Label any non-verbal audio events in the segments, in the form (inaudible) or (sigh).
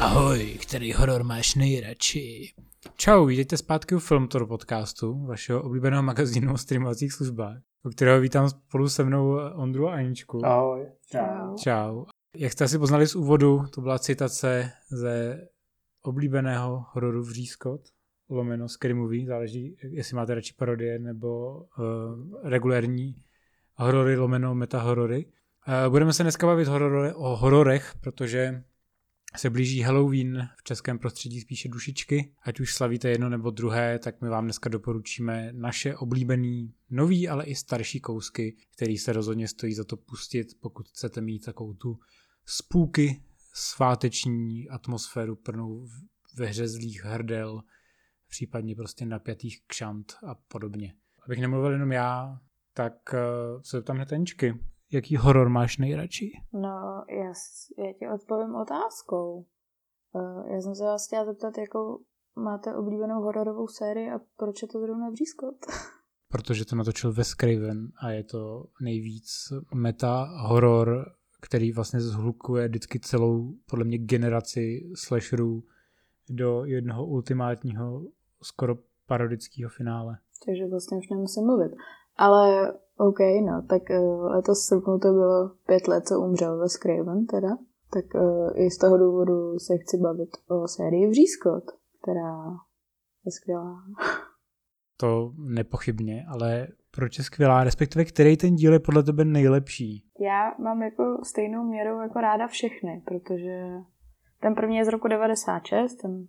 Ahoj, který horor máš nejradši? Čau, vítejte zpátky u Filmtor podcastu, vašeho oblíbeného magazínu o streamovacích službách, u kterého vítám spolu se mnou Ondru a Aničku. Ahoj. Čau. Čau. Jak jste asi poznali z úvodu, to byla citace ze oblíbeného hororu Vřízkot, lomeno Scary Movie, záleží, jestli máte radši parodie nebo uh, regulérní horory lomeno metahorory. Uh, budeme se dneska bavit horor, o hororech, protože se blíží Halloween v českém prostředí spíše dušičky. Ať už slavíte jedno nebo druhé, tak my vám dneska doporučíme naše oblíbený nový, ale i starší kousky, který se rozhodně stojí za to pustit, pokud chcete mít takovou tu spůky, sváteční atmosféru plnou veřezlých hrdel, případně prostě napjatých kšant a podobně. Abych nemluvil jenom já, tak uh, se tam hned Jaký horor máš nejradši? No, já, já ti odpovím otázkou. Uh, já jsem se vás chtěla zeptat, jakou máte oblíbenou hororovou sérii a proč je to zrovna Břízkot? (laughs) Protože to natočil Wes Craven a je to nejvíc meta horor, který vlastně zhlukuje vždycky celou, podle mě, generaci slasherů do jednoho ultimátního, skoro parodického finále. Takže vlastně už nemusím mluvit. Ale OK, no, tak uh, letos srpnu to bylo pět let, co umřel ve Craven teda. Tak uh, i z toho důvodu se chci bavit o sérii Vřízkot, která je skvělá. (laughs) To nepochybně, ale proč je skvělá, respektive který ten díl je podle tebe nejlepší? Já mám jako stejnou měrou jako ráda všechny, protože ten první je z roku 96, ten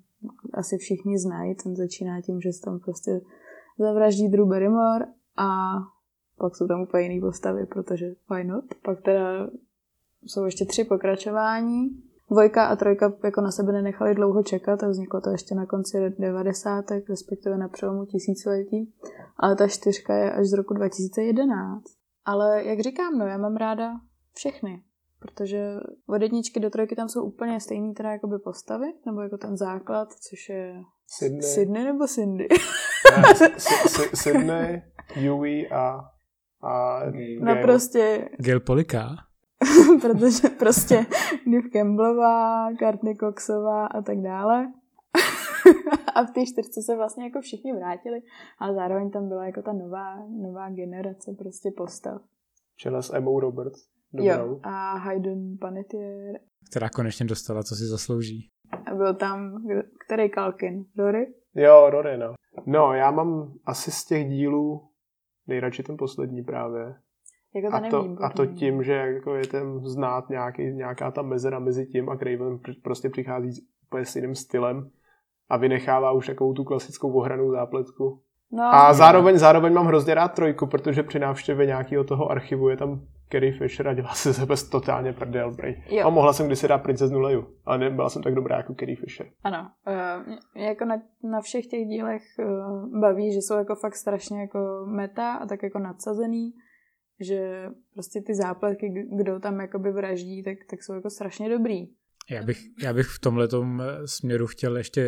asi všichni znají, ten začíná tím, že se tam prostě zavraždí Drew Barrymore a pak jsou tam úplně jiné postavy, protože why not? Pak teda jsou ještě tři pokračování. Dvojka a trojka jako na sebe nenechali dlouho čekat a vzniklo to ještě na konci 90. respektive na přelomu tisíciletí. Ale ta čtyřka je až z roku 2011. Ale jak říkám, no já mám ráda všechny. Protože od jedničky do trojky tam jsou úplně stejný teda jakoby postavy, nebo jako ten základ, což je Sydney, Sydney nebo Cindy? Sydney, Yui a a no prostě... Gil Polika. (laughs) protože prostě Niv Campbellová, Courtney Coxová a tak dále. (laughs) a v té čtyřce se vlastně jako všichni vrátili, ale zároveň tam byla jako ta nová, nová generace prostě postav. Čela s Emma Roberts. Dobrou. Jo, a Hayden Panettiere. Která konečně dostala, co si zaslouží. A byl tam, který Kalkin? Rory? Jo, Rory, no. No, já mám asi z těch dílů nejradši ten poslední právě. Jako a, to, a to tím, že jako je ten znát nějaký, nějaká ta mezera mezi tím a Craven prostě přichází úplně s jiným stylem a vynechává už takovou tu klasickou ohranou zápletku. No, a zároveň, zároveň mám hrozně rád trojku, protože při návštěvě nějakého toho archivu je tam Carrie Fisher a dělá se sebe totálně prdel. Brej. A mohla jsem kdysi dát princeznu Leju, ale nebyla jsem tak dobrá jako Carrie Fisher. Ano, uh, jako na, na všech těch dílech uh, baví, že jsou jako fakt strašně jako meta a tak jako nadsazený, že prostě ty zápletky, kdo tam jakoby vraždí, tak, tak jsou jako strašně dobrý. Já bych, já bych v tomhle směru chtěl ještě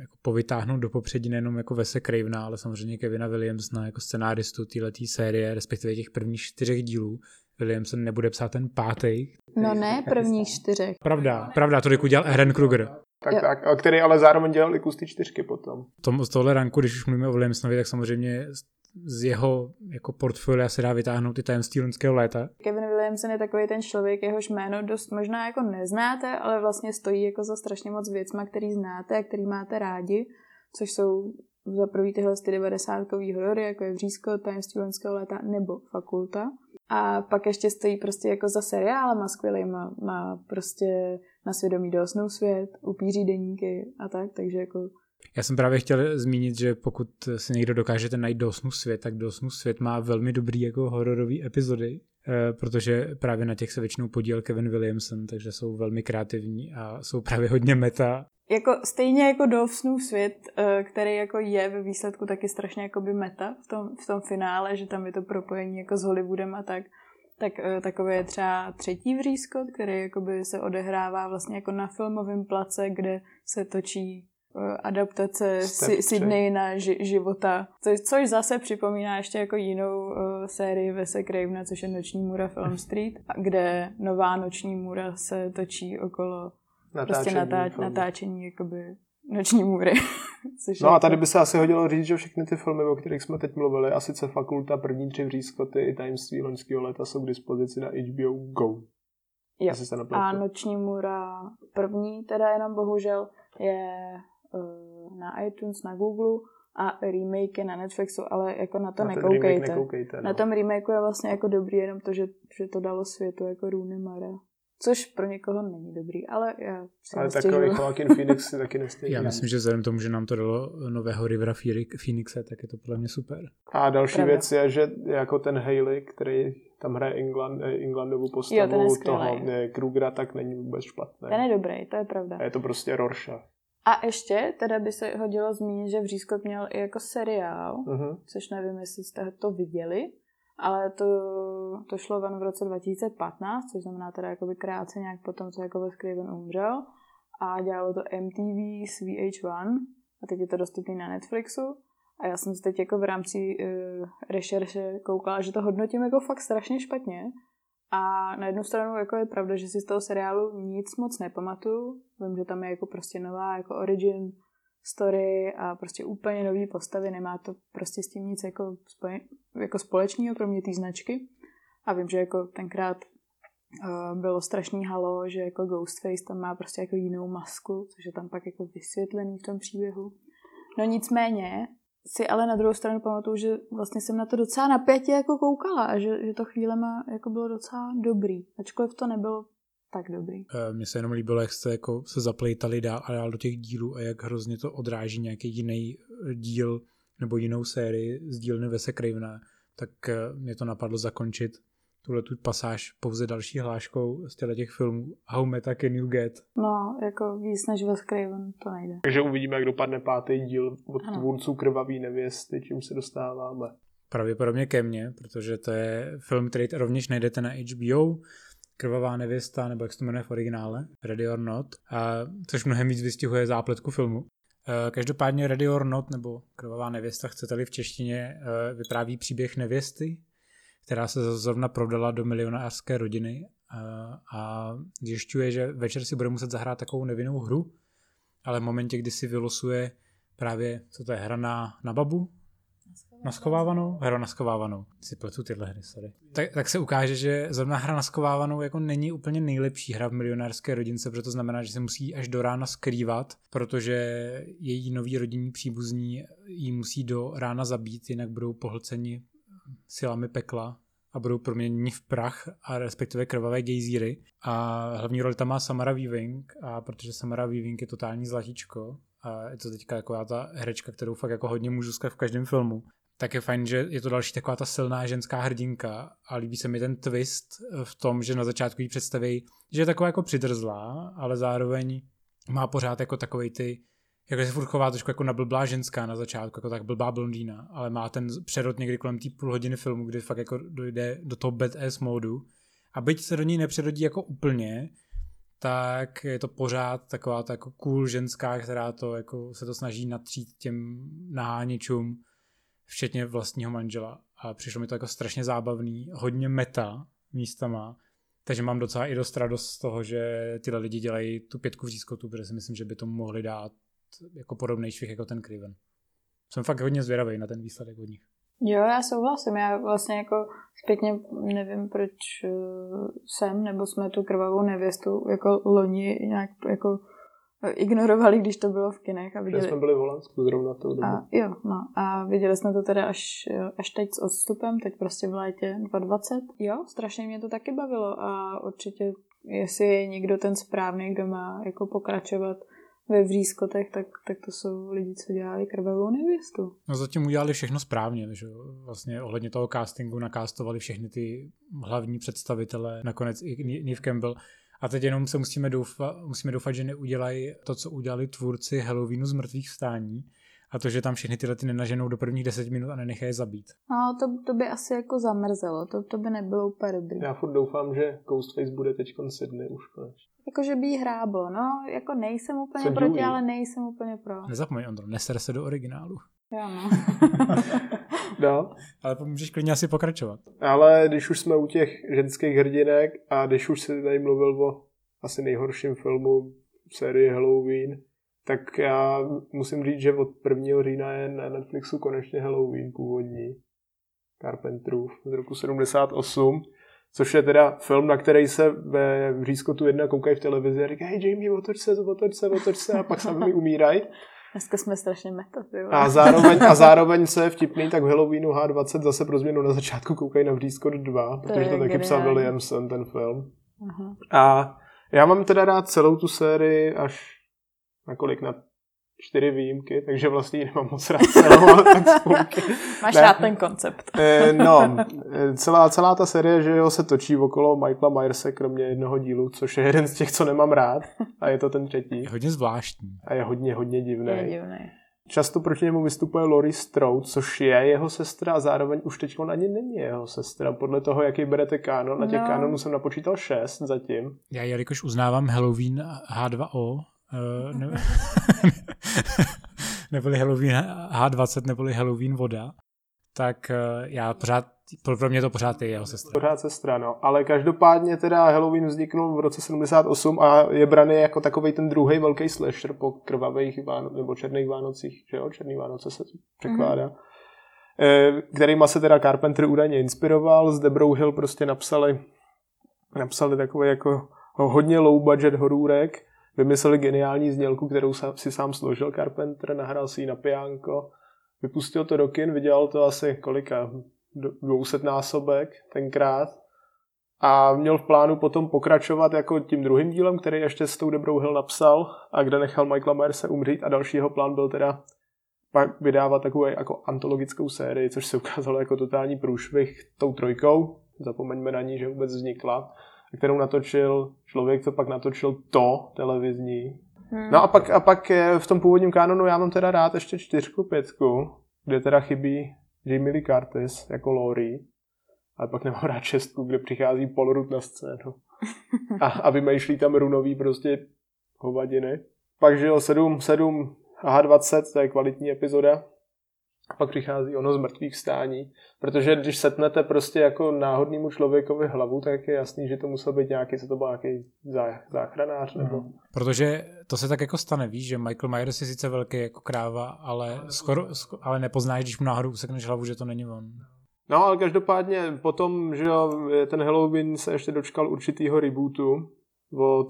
jako povytáhnout do popředí nejenom jako Vese Cravena, ale samozřejmě Kevina Williamsona jako scenáristu této série, respektive těch prvních čtyřech dílů, Williamson nebude psát ten pátý. No ne, prvních čtyřech. Pravda, pravda, to jako dělal Aaron Kruger. Tak, tak, který ale zároveň dělal i kus ty čtyřky potom. Tom, z tohle ranku, když už mluvíme o Williamsonovi, tak samozřejmě z jeho jako portfolia se dá vytáhnout ty tajemství loňského léta. Kevin Williamson je takový ten člověk, jehož jméno dost možná jako neznáte, ale vlastně stojí jako za strašně moc věcma, který znáte a který máte rádi, což jsou za prvý tyhle ty 90 horory, jako je Vřízko, tajemství loňského léta nebo Fakulta. A pak ještě stojí prostě jako za seriálem a skvělý má, má prostě na svědomí dosnou svět, upíří deníky a tak, takže jako já jsem právě chtěl zmínit, že pokud si někdo dokážete najít Dosnu svět, tak Dosnu svět má velmi dobrý jako hororový epizody, eh, protože právě na těch se většinou podíl Kevin Williamson, takže jsou velmi kreativní a jsou právě hodně meta. Jako stejně jako Dosnův svět, eh, který jako je ve výsledku taky strašně jako by meta v tom, v tom finále, že tam je to propojení jako s Hollywoodem a tak, tak uh, takové je třeba třetí vřízkot, který jakoby se odehrává vlastně jako na filmovém place, kde se točí Eh, adaptace Sydney na ži- života, což, což zase připomíná ještě jako jinou uh, sérii Vese Cravena, což je Noční můra Film Street, kde nová Noční můra se točí okolo natáčení, prostě natáč, natáčení jakoby noční můry. (laughs) no a tady by se asi hodilo říct, že všechny ty filmy, o kterých jsme teď mluvili, a sice Fakulta, první tři vřízkoty i tajemství loňského léta jsou k dispozici na HBO Go. Jo. Se a Noční můra první, teda jenom bohužel, je uh, na iTunes, na Google a remake je na Netflixu, ale jako na to na nekoukejte. nekoukejte no. Na tom remakeu je vlastně jako dobrý jenom to, že, že to dalo světu jako Rooney Mara. Což pro někoho není dobrý, ale já si Ale takový Joaquin Phoenix si taky nestěží. Já myslím, že vzhledem tomu, že nám to dalo nového Rivera Phoenixe, tak je to podle mě super. A další Pravda. věc je, že jako ten Haley, který tam hraje England, Englandovu postavu jo, toho ne, Krugera, tak není vůbec špatný. Ten je dobrý, to je pravda. A je to prostě Rorschach. A ještě teda by se hodilo zmínit, že Vřízkot měl i jako seriál, uh-huh. což nevím, jestli jste to viděli, ale to, to šlo ven v roce 2015, což znamená teda jakoby krátce nějak potom, co jako Wes Craven umřel. A dělalo to MTV s VH1 a teď je to dostupné na Netflixu. A já jsem se teď jako v rámci uh, rešerše koukala, že to hodnotím jako fakt strašně špatně. A na jednu stranu jako je pravda, že si z toho seriálu nic moc nepamatuju. Vím, že tam je jako prostě nová jako origin story a prostě úplně nový postavy, nemá to prostě s tím nic jako, spojen, jako společného, kromě té značky. A vím, že jako tenkrát uh, bylo strašný halo, že jako Ghostface tam má prostě jako jinou masku, což je tam pak jako vysvětlený v tom příběhu. No nicméně si ale na druhou stranu pamatuju, že vlastně jsem na to docela napětě jako koukala a že, že to chvílema jako bylo docela dobrý. Ačkoliv to nebylo tak dobrý. Eh, mně se jenom líbilo, jak jste jako se zaplejtali dál a dál do těch dílů a jak hrozně to odráží nějaký jiný eh, díl nebo jinou sérii z dílny Vese Cravena, tak eh, mě to napadlo zakončit tuhle tu pasáž pouze další hláškou z těch filmů How Meta Can You Get. No, jako víc než Wes Craven to nejde. Takže uvidíme, jak dopadne pátý díl od ano. tvůrců Krvavý nevěsty, čím se dostáváme. Pravděpodobně ke mně, protože to je film, který rovněž najdete na HBO. Krvavá nevěsta, nebo jak se to jmenuje v originále, Ready or Not, a, což mnohem víc vystihuje zápletku filmu. E, každopádně Ready or Not, nebo Krvavá nevěsta, chcete-li v češtině, e, vypráví příběh nevěsty, která se zrovna prodala do milionářské rodiny a, e, a zjišťuje, že večer si bude muset zahrát takovou nevinnou hru, ale v momentě, kdy si vylosuje právě, co to je, hra na, na babu, Naschovávanou? Hra naschovávanou. Si pletu tyhle hry, sorry. Tak, tak se ukáže, že zrovna hra naschovávanou jako není úplně nejlepší hra v milionárské rodince, protože to znamená, že se musí až do rána skrývat, protože její noví rodinní příbuzní ji musí do rána zabít, jinak budou pohlceni silami pekla a budou proměněni v prach a respektive krvavé gejzíry. A hlavní roli tam má Samara Weaving a protože Samara Weaving je totální zlatíčko, a je to teďka jako ta herečka, kterou fakt jako hodně můžu v každém filmu, tak je fajn, že je to další taková ta silná ženská hrdinka a líbí se mi ten twist v tom, že na začátku jí představí, že je taková jako přidrzlá, ale zároveň má pořád jako takový ty, jako se furt chová trošku jako na blblá ženská na začátku, jako tak blbá blondýna, ale má ten přerod někdy kolem té půl hodiny filmu, kdy fakt jako dojde do toho badass modu a byť se do ní nepřerodí jako úplně, tak je to pořád taková ta jako cool ženská, která to jako se to snaží natřít těm naháničům včetně vlastního manžela. A přišlo mi to jako strašně zábavný, hodně meta místama, takže mám docela i dost radost z toho, že tyhle lidi dělají tu pětku vřízkotu, protože si myslím, že by to mohli dát jako podobný švih jako ten Kriven. Jsem fakt hodně zvědavý na ten výsledek od nich. Jo, já souhlasím. Já vlastně jako zpětně nevím, proč eh, jsem, nebo jsme tu krvavou nevěstu jako loni nějak jako ignorovali, když to bylo v kinech. A viděli... jsme byli v Holandsku zrovna tou dobu. A, jo, no. A viděli jsme to teda až, až teď s odstupem, teď prostě v létě 2020. Jo, strašně mě to taky bavilo a určitě, jestli je někdo ten správný, kdo má jako pokračovat ve vřízkotech, tak, tak to jsou lidi, co dělali krvavou nevěstu. No zatím udělali všechno správně, že vlastně ohledně toho castingu nakástovali všechny ty hlavní představitele, nakonec i Neve Campbell a teď jenom se musíme doufat, musíme doufat, že neudělají to, co udělali tvůrci Halloweenu z mrtvých vstání, a to, že tam všechny tyhle ty nenaženou do prvních 10 minut a nenechají je zabít. No, to, to by asi jako zamrzelo, to, to by nebylo úplně dobrý. Já furt doufám, že Ghostface bude teď Sydney už konečně. Jako, že by jí hráblo, no, jako nejsem úplně Co proti, ale nejsem úplně pro. Nezapomeň, Ondro, neser se do originálu. Jo, no. (laughs) no. Ale můžeš klidně asi pokračovat. Ale když už jsme u těch ženských hrdinek a když už si tady mluvil o asi nejhorším filmu sérii Halloween, tak já musím říct, že od 1. října je na Netflixu konečně Halloween původní. Carpenterův z roku 78, což je teda film, na který se ve Řízkotu jedna koukají v televizi a říkají, hej Jamie, otoč se, otoč se, otoč se a pak sami umírají. Dneska jsme strašně meta, A zároveň, a zároveň se vtipný, tak v Halloweenu H20 zase pro změnu na začátku koukají na Vřízkot 2, to protože to taky psal Williamson, ten film. Uh-huh. A já mám teda rád celou tu sérii až na kolik, na čtyři výjimky, takže vlastně ji nemám moc rád celou. (laughs) Máš ne. rád ten koncept. Eh, no, (laughs) eh, celá, celá ta série, že jo, se točí okolo Michaela Myerse, kromě jednoho dílu, což je jeden z těch, co nemám rád, a je to ten třetí. Je hodně zvláštní. A je hodně, hodně divný. Je divný. Často proti němu vystupuje Lori Strode, což je jeho sestra a zároveň už teď ani není jeho sestra. Podle toho, jaký berete kánon. Na těch no. kánonů jsem napočítal šest zatím. Já jelikož uznávám Halloween H2O, uh, ne, (laughs) (laughs) neboli Halloween H20, neboli Halloween voda, tak uh, já pořád, pro mě to pořád je jeho sestra. Pořád sestra, no. Ale každopádně teda Halloween vzniknul v roce 78 a je braný jako takový ten druhý velký slasher po krvavých Váno- nebo černých Vánocích, že jo? Černý Vánoce se překládá. Mm-hmm. Kterýma se teda Carpenter údajně inspiroval. S Debrou Hill prostě napsali, napsali takový jako hodně low budget horůrek vymysleli geniální znělku, kterou si sám složil Carpenter, nahrál si ji na piánko, vypustil to do kin, vydělal to asi kolika, 200 násobek tenkrát. A měl v plánu potom pokračovat jako tím druhým dílem, který ještě s tou Debrou Hill napsal a kde nechal Michaela Myerse umřít. A další jeho plán byl teda pak vydávat takovou jako antologickou sérii, což se ukázalo jako totální průšvih tou trojkou. Zapomeňme na ní, že vůbec vznikla kterou natočil člověk, co pak natočil to televizní. Hmm. No a pak, a pak v tom původním kanonu já mám teda rád ještě čtyřku, pětku, kde teda chybí Jamie Lee Curtis jako Laurie, ale pak nemám rád šestku, kde přichází Paul Rudd na scénu a, a vymýšlí tam runový prostě hovadiny. Pak žil 7, 7 H20, to je kvalitní epizoda, a pak přichází ono z mrtvých stání. Protože když setnete prostě jako náhodnému člověkovi hlavu, tak je jasný, že to musel být nějaký, co to byl nějaký záchranář. Nebo... Mm. Protože to se tak jako stane, víš, že Michael Myers je sice velký jako kráva, ale, skoro, ale nepoznáš, když mu náhodou usekneš hlavu, že to není on. No, ale každopádně potom, že jo, ten Halloween se ještě dočkal určitýho rebootu od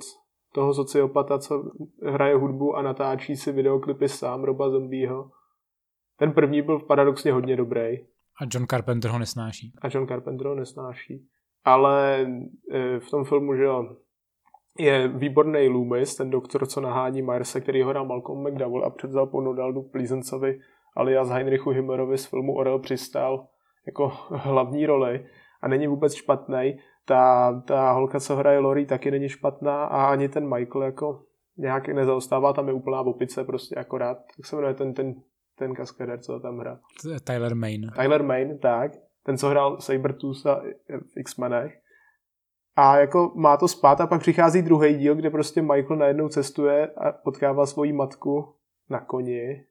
toho sociopata, co hraje hudbu a natáčí si videoklipy sám, Roba Zombieho ten první byl paradoxně hodně dobrý. A John Carpenter ho nesnáší. A John Carpenter ho nesnáší. Ale e, v tom filmu, že jo, je výborný Loomis, ten doktor, co nahání Myrse, který ho hrál Malcolm McDowell a předzal po Nodaldu Pleasanceovi alias Heinrichu Himmerovi z filmu Orel přistál jako hlavní roli a není vůbec špatný. Ta, ta holka, co hraje Lori, taky není špatná a ani ten Michael jako nějak nezaostává, tam je úplná opice prostě akorát. Tak se jmenuje ten, ten ten kaskader, co tam hrál. Tyler Main. Tyler Main, tak. Ten, co hrál Sabertooth v X-Menech. A jako má to spát a pak přichází druhý díl, kde prostě Michael najednou cestuje a potkává svoji matku na koni,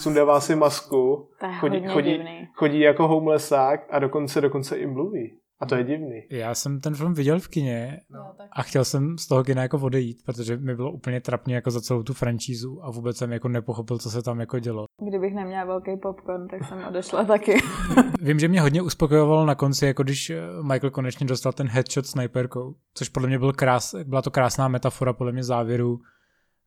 sundává si masku, chodí, chodí, chodí jako homelessák a dokonce, dokonce i mluví. A to je divný. Já jsem ten film viděl v kině no, a chtěl jsem z toho kina jako odejít, protože mi bylo úplně trapně jako za celou tu franšízu a vůbec jsem jako nepochopil, co se tam jako dělo. Kdybych neměla velký popcorn, tak jsem odešla taky. (laughs) Vím, že mě hodně uspokojovalo na konci, jako když eh, Michael konečně dostal ten headshot sniperkou, což podle mě byl krás, byla to krásná metafora podle mě závěru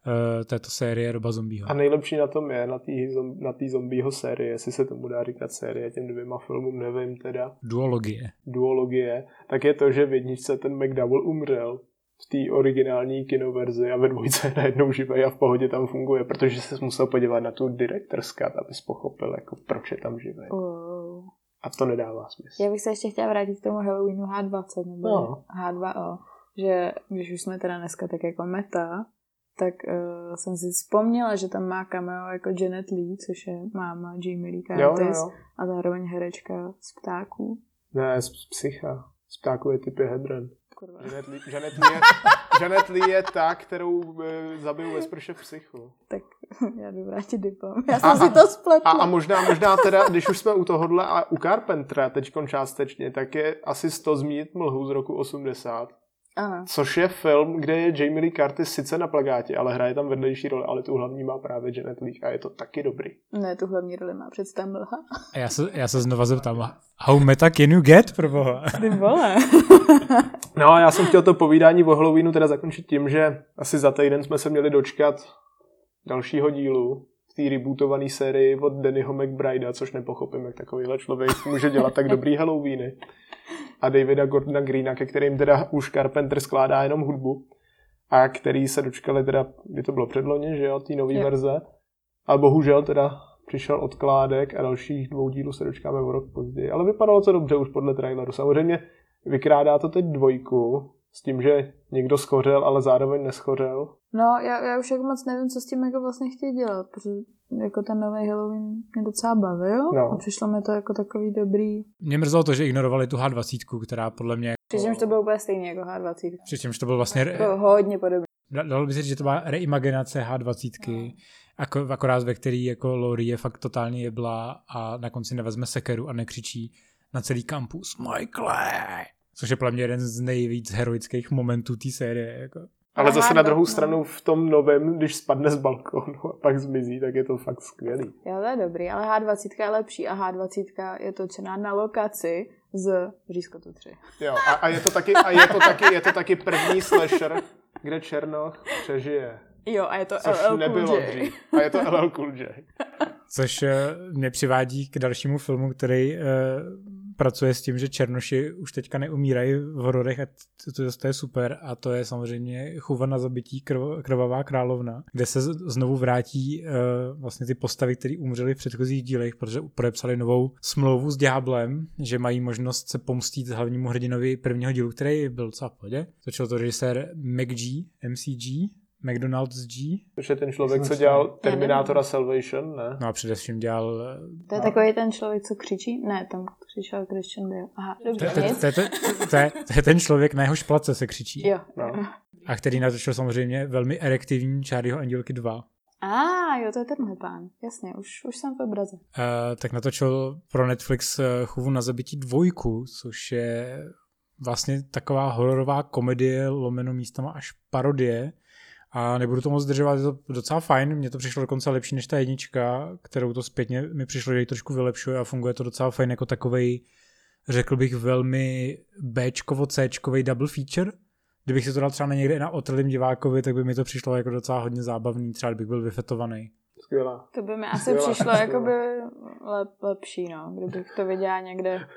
uh, této série Roba zombího. A nejlepší na tom je, na té na tý zombího série, jestli se tomu dá říkat série, těm dvěma filmům nevím teda. Duologie. Duologie. Tak je to, že v jedničce ten McDowell umřel v té originální kinoverzi a ve dvojce je najednou živý a v pohodě tam funguje, protože se musel podívat na tu director's cut, abys pochopil, jako proč je tam živý. Oh. A to nedává smysl. Já bych se ještě chtěla vrátit k tomu Halloweenu H20 nebo no. H2O, že když už jsme teda dneska tak jako meta, tak uh, jsem si vzpomněla, že tam má cameo jako Janet Lee, což je máma Jamie Lee Curtis jo, jo, jo. a zároveň herečka z ptáků. Ne, z psycha. Z ptáků je typy Hedren. Janet Lee, Janet, Lee je, Janet Lee je ta, kterou uh, zabiju ve sprše v psychu. Tak (laughs) já jdu vrátit diplom. Já jsem a, si to spletla. A, a možná, možná teda, když už jsme u tohohle a u Carpentera teďkon částečně, tak je asi 100 zmínit mlhu z roku 80 Ano. Což je film, kde je Jamie Lee Curtis sice na plagátě, ale hraje tam vedlejší roli, ale tu hlavní má právě Janet Leigh a je to taky dobrý. Ne, tu hlavní roli má představ mlha. A já se, já se znova zeptám, how meta can you get, proboha? Ty vole. (laughs) no a já jsem chtěl to povídání o Halloweenu teda zakončit tím, že asi za týden jsme se měli dočkat dalšího dílu v té rebootované sérii od Dannyho McBrida, což nepochopím, jak takovýhle člověk může dělat tak dobrý Halloweeny a Davida Gordona Greena, ke kterým teda už Carpenter skládá jenom hudbu a který se dočkali teda, kdy to bylo předloně, že jo, té nové verze. A bohužel teda přišel odkládek a dalších dvou dílů se dočkáme o rok později. Ale vypadalo to dobře už podle traileru. Samozřejmě vykrádá to teď dvojku s tím, že někdo schořel, ale zároveň neschořel. No, já, já už jako moc nevím, co s tím jako vlastně chtějí dělat, protože jako ten nový Halloween mě docela bavil no. a přišlo mi to jako takový dobrý. Mě mrzelo to, že ignorovali tu H20, která podle mě... Přičemž to bylo úplně stejný jako H20. Přičemž to bylo vlastně... Jako hodně podobný. Dalo by se říct, že to byla reimaginace H20, no. Ako, akorát ve který jako Lori je fakt totálně jebla a na konci nevezme sekeru a nekřičí na celý kampus Michael! Což je pro mě jeden z nejvíc heroických momentů té série. Jako. Ale zase na druhou stranu v tom novém, když spadne z balkónu a pak zmizí, tak je to fakt skvělý. Jo, to je dobrý, ale H20 je lepší a H20 je točená na lokaci z Řízkotu 3. Jo, a, a, je to taky, a je to taky, je to taky první slasher, kde Černoch přežije. Jo, a je to Což LL nebylo Cool J. dřív. A je to LL Cool J. Což eh, mě přivádí k dalšímu filmu, který uh, pracuje s tím, že černoši už teďka neumírají v hororech a to, to, to je super a to je samozřejmě chuva na zabití krv, krvavá královna, kde se znovu vrátí uh, vlastně ty postavy, které umřely v předchozích dílech, protože podepsali novou smlouvu s Ďáblem, že mají možnost se pomstít hlavnímu hrdinovi prvního dílu, který byl docela v pohodě. Točil to režisér McG, MCG, McDonald's G. Což je ten člověk, co dělal Terminátora Salvation, ne? No a především dělal... To je takový ten člověk, co křičí? Ne, tam křičel Christian Bale. Aha, dobře, To, to, nic. to, to, to, je- to je ten člověk, na jehož place se křičí. Jo. No. A který natočil samozřejmě velmi erektivní Charlieho Andělky 2. A ah, jo, to je tenhle pán. Jasně, už, už jsem v obraze. Uh, tak natočil pro Netflix uh, Chuvu na zabití dvojku, což je vlastně taková hororová komedie, lomeno místama až parodie. A nebudu to moc zdržovat, je to docela fajn. Mně to přišlo dokonce lepší než ta jednička, kterou to zpětně mi přišlo, že ji trošku vylepšuje a funguje to docela fajn jako takovej, řekl bych, velmi Bčkovo, Cčkovej double feature. Kdybych si to dal třeba na někde na otrlým divákovi, tak by mi to přišlo jako docela hodně zábavný, třeba kdybych byl vyfetovaný. Skvělá. To by mi asi Skvělá, přišlo skvělá. jakoby lep, lepší, no, kdybych to viděla někde,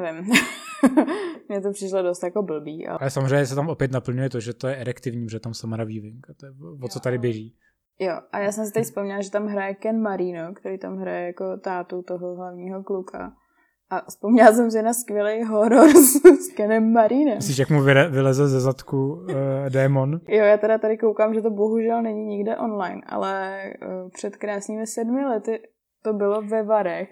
nevím. (laughs) Mně to přišlo dost jako blbý, ale Ale samozřejmě se tam opět naplňuje to, že to je erektivní, že tam Samara Weaving a to je o co tady běží. jo. A já jsem si teď vzpomněla, že tam hraje Ken Marino, který tam hraje jako tátu toho hlavního kluka. A vzpomněla jsem si na skvělý horor (laughs) s, s Kenem Marinem. Myslíš, jak mu vyleze ze zadku uh, démon? Jo, já teda tady koukám, že to bohužel není nikde online, ale uh, před krásnými sedmi lety to bylo ve Varech,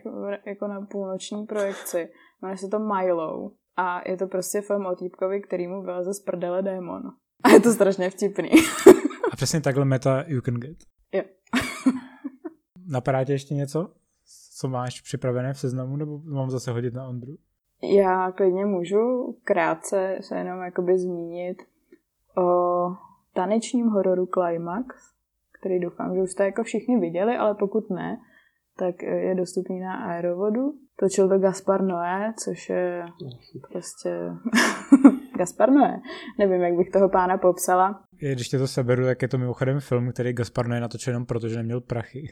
jako na půlnoční projekci. Jmenuje se to Milo a je to prostě film o týpkovi, který mu vyleze z prdele démon. A je to strašně vtipný. (laughs) A přesně takhle meta you can get. Jo. (laughs) Napadá tě ještě něco? Co máš připravené v seznamu, nebo mám zase hodit na Ondru? Já klidně můžu krátce se jenom jakoby zmínit o tanečním hororu Climax, který doufám, že už jste jako všichni viděli, ale pokud ne, tak je dostupný na Aerovodu. Točil to Gaspar Noé, což je prostě (laughs) Gaspar Noé. Nevím, jak bych toho pána popsala. Když tě to seberu, tak je to mimochodem film, který Gaspar je natočen jenom proto, že neměl prachy.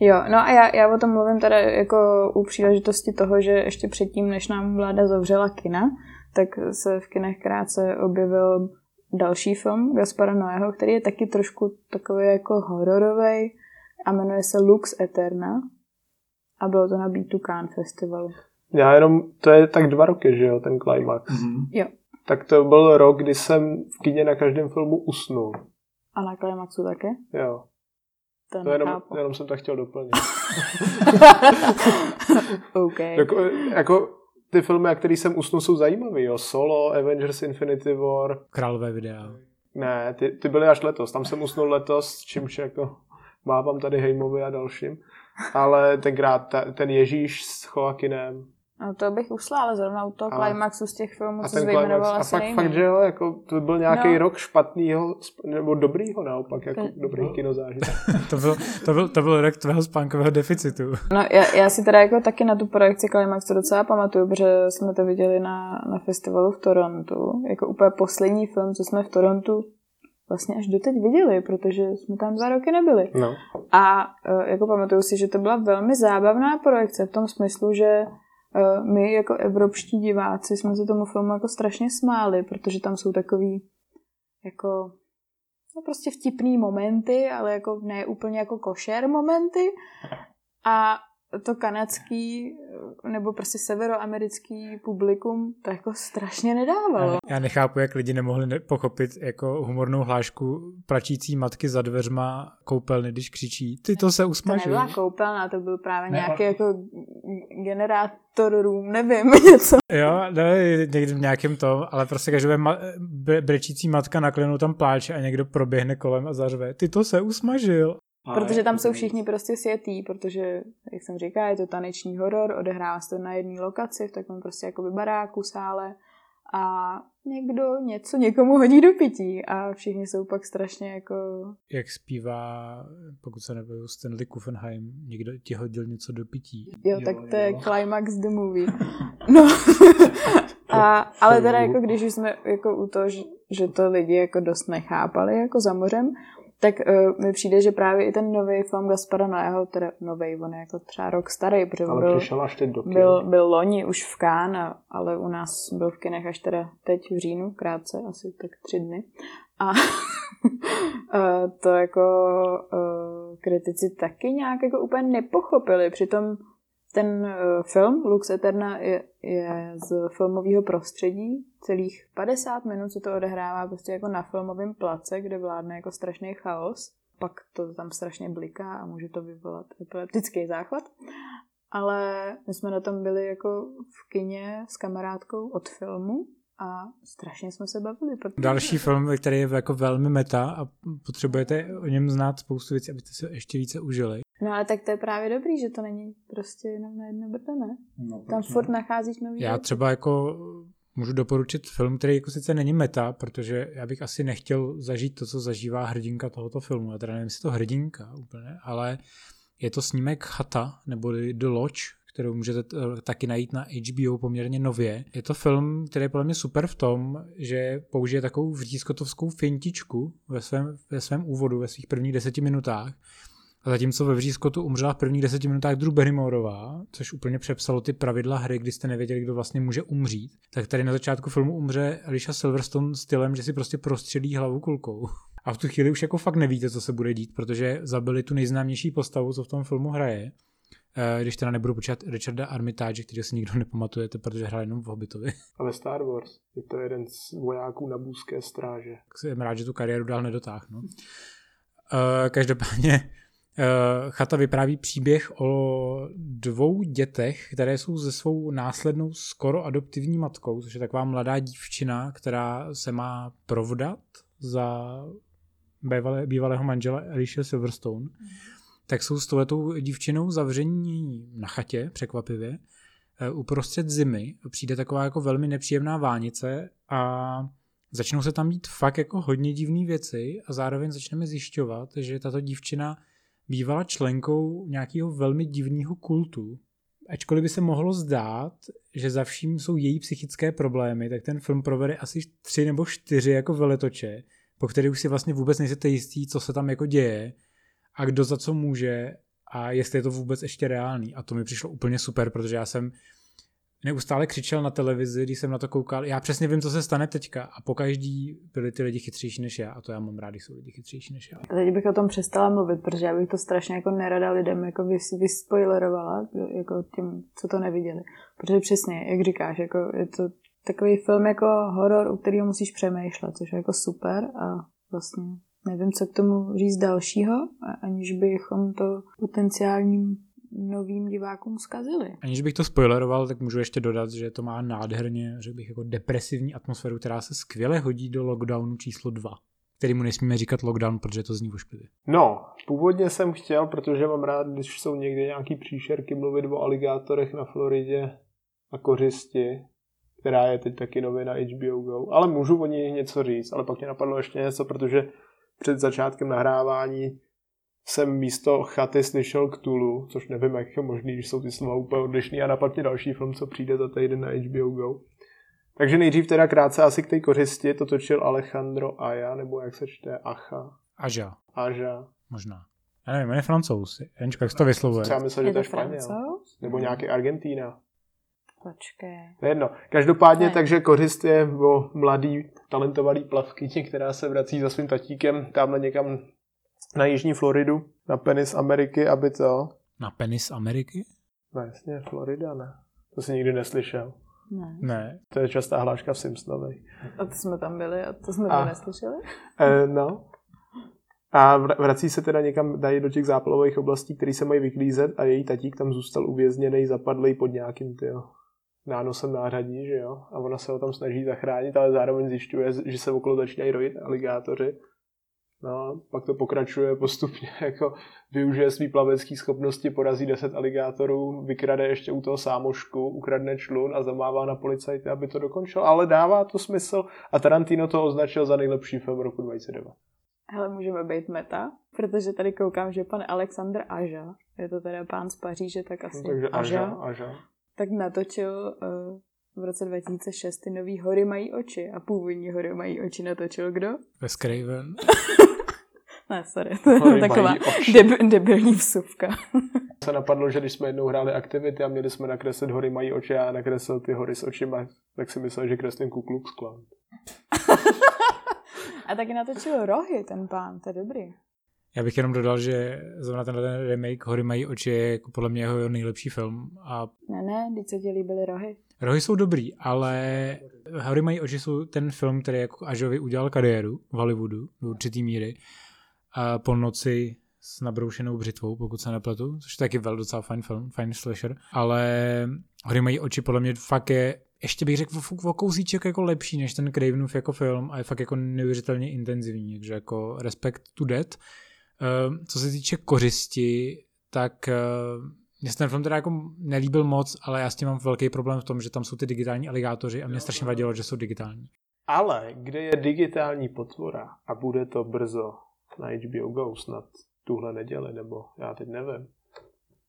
Jo, no a já, já o tom mluvím teda jako u příležitosti toho, že ještě předtím, než nám vláda zavřela kina, tak se v kinech krátce objevil další film Gaspara Noého, který je taky trošku takový jako hororový a jmenuje se Lux Eterna a bylo to na B2 Cannes festivalu. Já jenom, to je tak dva roky, že jo, ten climax. Mm-hmm. Jo. Tak to byl rok, kdy jsem v kyně na každém filmu usnul. A na Climaxu také? Jo, To, to jenom, jenom jsem tak chtěl doplnit. (laughs) OK. jako, jako ty filmy, na který jsem usnul, jsou zajímavý, jo. Solo, Avengers Infinity War. Králové videa. Ne, ty, ty byly až letos. Tam jsem usnul letos, čímž jako mávám tady Hejmovi a dalším. Ale tenkrát ta, ten Ježíš s Joaquinem, No to bych usla, ale zrovna u toho a, climaxu z těch filmů, co jsi vyjmenoval, asi A fakt, fakt, že jo, jako to byl nějaký no. rok špatného, nebo dobrýho naopak, jako to, dobrý no. kinozážitek. (laughs) to, byl, to, byl, to byl rok tvého spánkového deficitu. No já, já si teda jako taky na tu projekci climaxu docela pamatuju, protože jsme to viděli na, na festivalu v Torontu, jako úplně poslední film, co jsme v Torontu vlastně až doteď viděli, protože jsme tam dva roky nebyli. No. A e, jako pamatuju si, že to byla velmi zábavná projekce v tom smyslu, že e, my jako evropští diváci jsme se tomu filmu jako strašně smáli, protože tam jsou takový jako no prostě vtipný momenty, ale jako ne úplně jako košer momenty. A to kanadský nebo prostě severoamerický publikum to jako strašně nedávalo. Já nechápu, jak lidi nemohli pochopit jako humornou hlášku plačící matky za dveřma koupelny, když křičí, ty to se usmaží. To nebyla koupelna, to byl právě ne, nějaký jako generátor room, nevím, (laughs) něco. Jo, ne, někdy v nějakém tom, ale prostě každé ma- brečící matka naklenou tam pláče a někdo proběhne kolem a zařve, ty to se usmažil. Protože tam jsou všichni prostě světý, protože, jak jsem říkal, je to taneční horor, odehrává se to na jedné lokaci, v takovém prostě jako baráku, sále a někdo něco někomu hodí do pití a všichni jsou pak strašně jako... Jak zpívá, pokud se nebyl Stanley Kuffenheim, někdo ti hodil něco do pití. Jo, jo tak to jo. je climax the movie. (laughs) No, a, ale teda jako když už jsme jako u toho, že, že to lidi jako dost nechápali jako za mořem, tak uh, mi přijde, že právě i ten nový film Gaspara Noého, teda nový, on je jako třeba rok starý, protože ale byl, přišel až teď do byl, byl loni už v Kán, ale u nás byl v kinech až teda teď v říjnu, krátce, asi tak tři dny. A uh, (laughs) to jako uh, kritici taky nějak jako úplně nepochopili, přitom ten uh, film Lux Eterna je, je z filmového prostředí. Celých 50 minut se to odehrává prostě jako na filmovém place, kde vládne jako strašný chaos. Pak to tam strašně bliká a může to vyvolat epileptický záchvat. Ale my jsme na tom byli jako v kině s kamarádkou od filmu a strašně jsme se bavili. Protože... Další film, který je jako velmi meta a potřebujete o něm znát spoustu věcí, abyste se ještě více užili, No ale tak to je právě dobrý, že to není prostě jenom na jedno brdo, ne? No, Tam furt nacházíš nový Já třeba jako můžu doporučit film, který jako sice není meta, protože já bych asi nechtěl zažít to, co zažívá hrdinka tohoto filmu. Já teda nevím, jestli to hrdinka úplně, ale je to snímek Chata, nebo The Lodge, kterou můžete taky najít na HBO poměrně nově. Je to film, který je podle mě super v tom, že použije takovou vřízkotovskou fintičku ve svém, ve svém úvodu, ve svých prvních deseti minutách, a zatímco ve Vřízkotu umřela v prvních deseti minutách Drew Barrymoreová, což úplně přepsalo ty pravidla hry, kdy jste nevěděli, kdo vlastně může umřít, tak tady na začátku filmu umře Alicia Silverstone stylem, že si prostě prostřelí hlavu kulkou. A v tu chvíli už jako fakt nevíte, co se bude dít, protože zabili tu nejznámější postavu, co v tom filmu hraje. Eh, když teda nebudu počítat Richarda Armitage, který si nikdo nepamatujete, protože hrál jenom v Hobbitovi. (laughs) Ale Star Wars. Je to jeden z vojáků na bůzké stráže. Tak jsem rád, že tu kariéru dál nedotáhnu. Uh, každopádně Eh, chata vypráví příběh o dvou dětech, které jsou ze svou následnou skoro adoptivní matkou, což je taková mladá dívčina, která se má provdat za bývalé, bývalého manžela Alicia Silverstone. Tak jsou s touhletou dívčinou zavření na chatě, překvapivě, eh, uprostřed zimy. Přijde taková jako velmi nepříjemná vánice a začnou se tam dít fakt jako hodně divné věci a zároveň začneme zjišťovat, že tato dívčina bývala členkou nějakého velmi divného kultu. Ačkoliv by se mohlo zdát, že za vším jsou její psychické problémy, tak ten film provede asi tři nebo čtyři jako veletoče, po kterých už si vlastně vůbec nejste jistý, co se tam jako děje a kdo za co může a jestli je to vůbec ještě reálný. A to mi přišlo úplně super, protože já jsem neustále křičel na televizi, když jsem na to koukal. Já přesně vím, co se stane teďka a po každý byli ty lidi chytřejší než já a to já mám rád, když jsou lidi chytřejší než já. Teď bych o tom přestala mluvit, protože já bych to strašně jako nerada lidem jako vys, vyspoilerovala, jako těm, co to neviděli. Protože přesně, jak říkáš, jako je to takový film jako horor, u kterého musíš přemýšlet, což je jako super a vlastně nevím, co k tomu říct dalšího, aniž bychom to potenciálním novým divákům zkazili. Aniž bych to spoileroval, tak můžu ještě dodat, že to má nádherně, řekl bych, jako depresivní atmosféru, která se skvěle hodí do lockdownu číslo 2 který mu nesmíme říkat lockdown, protože to zní ošklivě. No, původně jsem chtěl, protože mám rád, když jsou někde nějaký příšerky, mluvit o aligátorech na Floridě a Kořisti, která je teď taky nově na HBO Go. Ale můžu o ní něco říct, ale pak mě napadlo ještě něco, protože před začátkem nahrávání jsem místo chaty slyšel k Tulu, což nevím, jak je možný, když jsou ty slova úplně odlišný a napadně další film, co přijde za týden na HBO Go. Takže nejdřív teda krátce asi k té kořisti, to točil Alejandro Aja, nebo jak se čte, Acha. Aža. Aža. Možná. Já nevím, on je francouz. Jenčko, jak se to vyslovuje? Já myslím, že to je Španěl. Nebo nějaký Argentína. Počkej. To je jedno. Každopádně, ne. takže kořist je o mladý, talentovaný plavkyni, která se vrací za svým tatíkem tamhle někam na jižní Floridu, na penis Ameriky, aby to... Na penis Ameriky? No jasně, Florida, ne. To jsi nikdy neslyšel. Ne. Ne. To je častá hláška v Simpsonovi. A to jsme tam byli a to jsme a, neslyšeli? E, no. A vrací se teda někam, dají do těch zápalových oblastí, které se mají vyklízet a její tatík tam zůstal uvězněný, zapadlý pod nějakým tyjo, nánosem nářadí, že jo? A ona se ho tam snaží zachránit, ale zároveň zjišťuje, že se okolo začínají rojit aligátoři No, pak to pokračuje postupně, (laughs) jako využije svý plavecké schopnosti, porazí 10 aligátorů, vykrade ještě u toho sámošku, ukradne člun a zamává na policajty, aby to dokončil. Ale dává to smysl a Tarantino to označil za nejlepší film roku 2009. Hele, můžeme být meta, protože tady koukám, že pan Alexander Aža, je to teda pán z Paříže, tak asi no, takže Aža, Aža, tak natočil uh, v roce 2006 ty nový Hory mají oči a původní Hory mají oči natočil kdo? Wes Craven. (laughs) ne, sorry, to je taková deb- debilní vsuvka. (laughs) se napadlo, že když jsme jednou hráli aktivity a měli jsme nakreslit hory mají oči a já nakreslil ty hory s očima, tak si myslel, že kreslím Ku Klux Klan. (laughs) a taky natočil rohy ten pán, to je dobrý. Já bych jenom dodal, že zrovna tenhle remake Hory mají oči je jako podle mě jeho nejlepší film. A... Ne, ne, když se ti líbily rohy. Rohy jsou dobrý, ale Hory mají oči jsou ten film, který jako Ažovi udělal kariéru v Hollywoodu do určitý míry. A po noci s nabroušenou břitvou, pokud se nepletu, což je taky vel docela fajn film, fajn slasher, ale Hory mají oči podle mě fakt je ještě bych řekl o, kousíček jako lepší než ten Cravenův jako film a je fakt jako neuvěřitelně intenzivní, takže jako respect to dead. Uh, co se týče kořisti, tak uh, mně se ten film teda jako nelíbil moc, ale já s tím mám velký problém v tom, že tam jsou ty digitální aligátoři a mě strašně vadilo, že jsou digitální. Ale kde je digitální potvora a bude to brzo na HBO Go snad tuhle neděli, nebo já teď nevím,